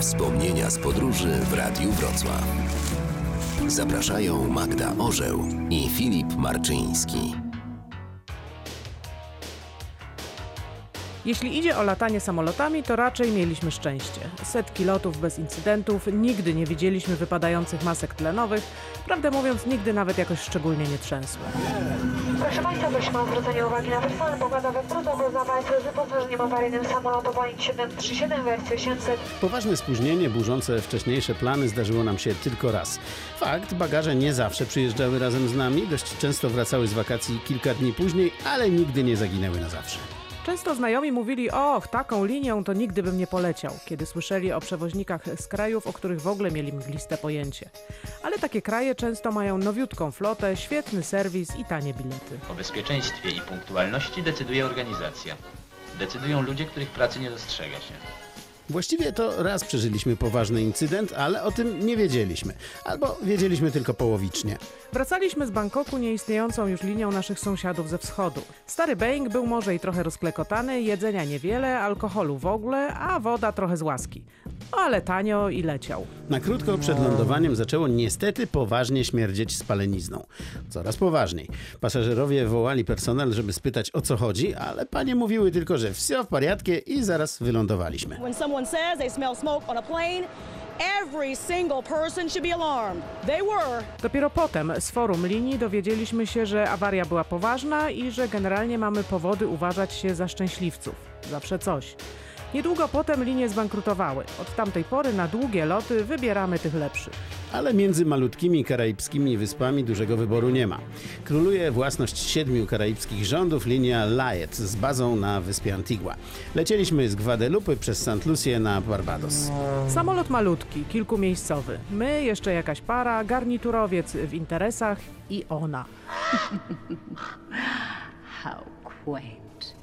Wspomnienia z podróży w Radiu Wrocław. Zapraszają Magda Orzeł i Filip Marczyński. Jeśli idzie o latanie samolotami, to raczej mieliśmy szczęście. Setki lotów bez incydentów, nigdy nie widzieliśmy wypadających masek tlenowych, prawdę mówiąc, nigdy nawet jakoś szczególnie nie trzęsło. Proszę Państwa, prosimy o zwrócenie uwagi na personel pokładowy protokół zawarty z wyposażeniem awaryjnym samolotu Boeing 737 wersji 800. Poważne spóźnienie burzące wcześniejsze plany zdarzyło nam się tylko raz. Fakt, bagaże nie zawsze przyjeżdżały razem z nami, dość często wracały z wakacji kilka dni później, ale nigdy nie zaginęły na zawsze. Często znajomi mówili, och, taką linią to nigdy bym nie poleciał, kiedy słyszeli o przewoźnikach z krajów, o których w ogóle mieli mgliste pojęcie. Ale takie kraje często mają nowiutką flotę, świetny serwis i tanie bilety. O bezpieczeństwie i punktualności decyduje organizacja. Decydują ludzie, których pracy nie dostrzega się. Właściwie to raz przeżyliśmy poważny incydent, ale o tym nie wiedzieliśmy. Albo wiedzieliśmy tylko połowicznie. Wracaliśmy z Bangkoku nieistniejącą już linią naszych sąsiadów ze wschodu. Stary Boeing był może i trochę rozklekotany, jedzenia niewiele, alkoholu w ogóle, a woda trochę z łaski. Ale tanio i leciał. Na krótko przed lądowaniem zaczęło niestety poważnie śmierdzieć spalenizną. Coraz poważniej. Pasażerowie wołali personel, żeby spytać o co chodzi, ale panie mówiły tylko, że wsio w pariatkie i zaraz wylądowaliśmy. Someone says they smell smoke on a plane, every single person should be alarmed. They were. Dopiero potem z forum linii dowiedzieliśmy się, że awaria była poważna i że generalnie mamy powody uważać się za szczęśliwców. Zawsze coś. Niedługo potem linie zbankrutowały. Od tamtej pory na długie loty wybieramy tych lepszych. Ale między malutkimi karaibskimi wyspami dużego wyboru nie ma. Króluje własność siedmiu karaibskich rządów linia Lafayette z bazą na wyspie Antigua. Lecieliśmy z Gwadelupy przez St. Lucie na Barbados. Samolot malutki, kilkumiejscowy. My, jeszcze jakaś para, garniturowiec w interesach i ona. How quaint.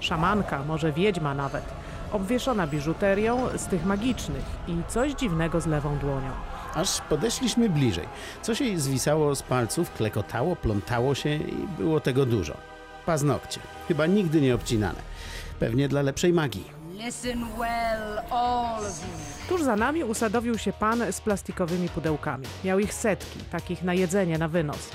Szamanka, może wiedźma nawet. Obwieszona biżuterią z tych magicznych i coś dziwnego z lewą dłonią. Aż podeszliśmy bliżej. Coś jej zwisało z palców, klekotało, plątało się i było tego dużo. Paznokcie, chyba nigdy nie obcinane. Pewnie dla lepszej magii. Tuż za nami usadowił się pan z plastikowymi pudełkami. Miał ich setki, takich na jedzenie, na wynos.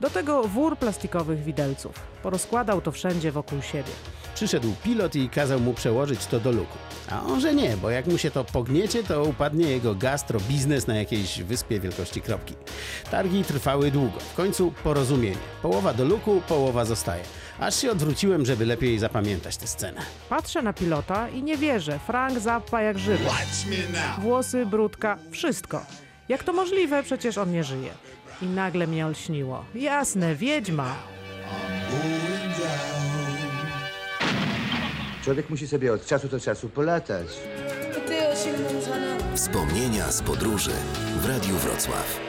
Do tego wór plastikowych widelców. Porozkładał to wszędzie wokół siebie. Przyszedł pilot i kazał mu przełożyć to do luku. A on, że nie, bo jak mu się to pogniecie, to upadnie jego gastrobiznes na jakiejś wyspie wielkości kropki. Targi trwały długo. W końcu porozumienie. Połowa do luku, połowa zostaje. Aż się odwróciłem, żeby lepiej zapamiętać tę scenę. Patrzę na pilota i nie wierzę. Frank zappa jak żywy. Włosy, brudka, wszystko. Jak to możliwe? Przecież on nie żyje. I nagle mnie olśniło. Jasne, wiedźma. Człowiek musi sobie od czasu do czasu polatać. Wspomnienia z podróży w Radiu Wrocław.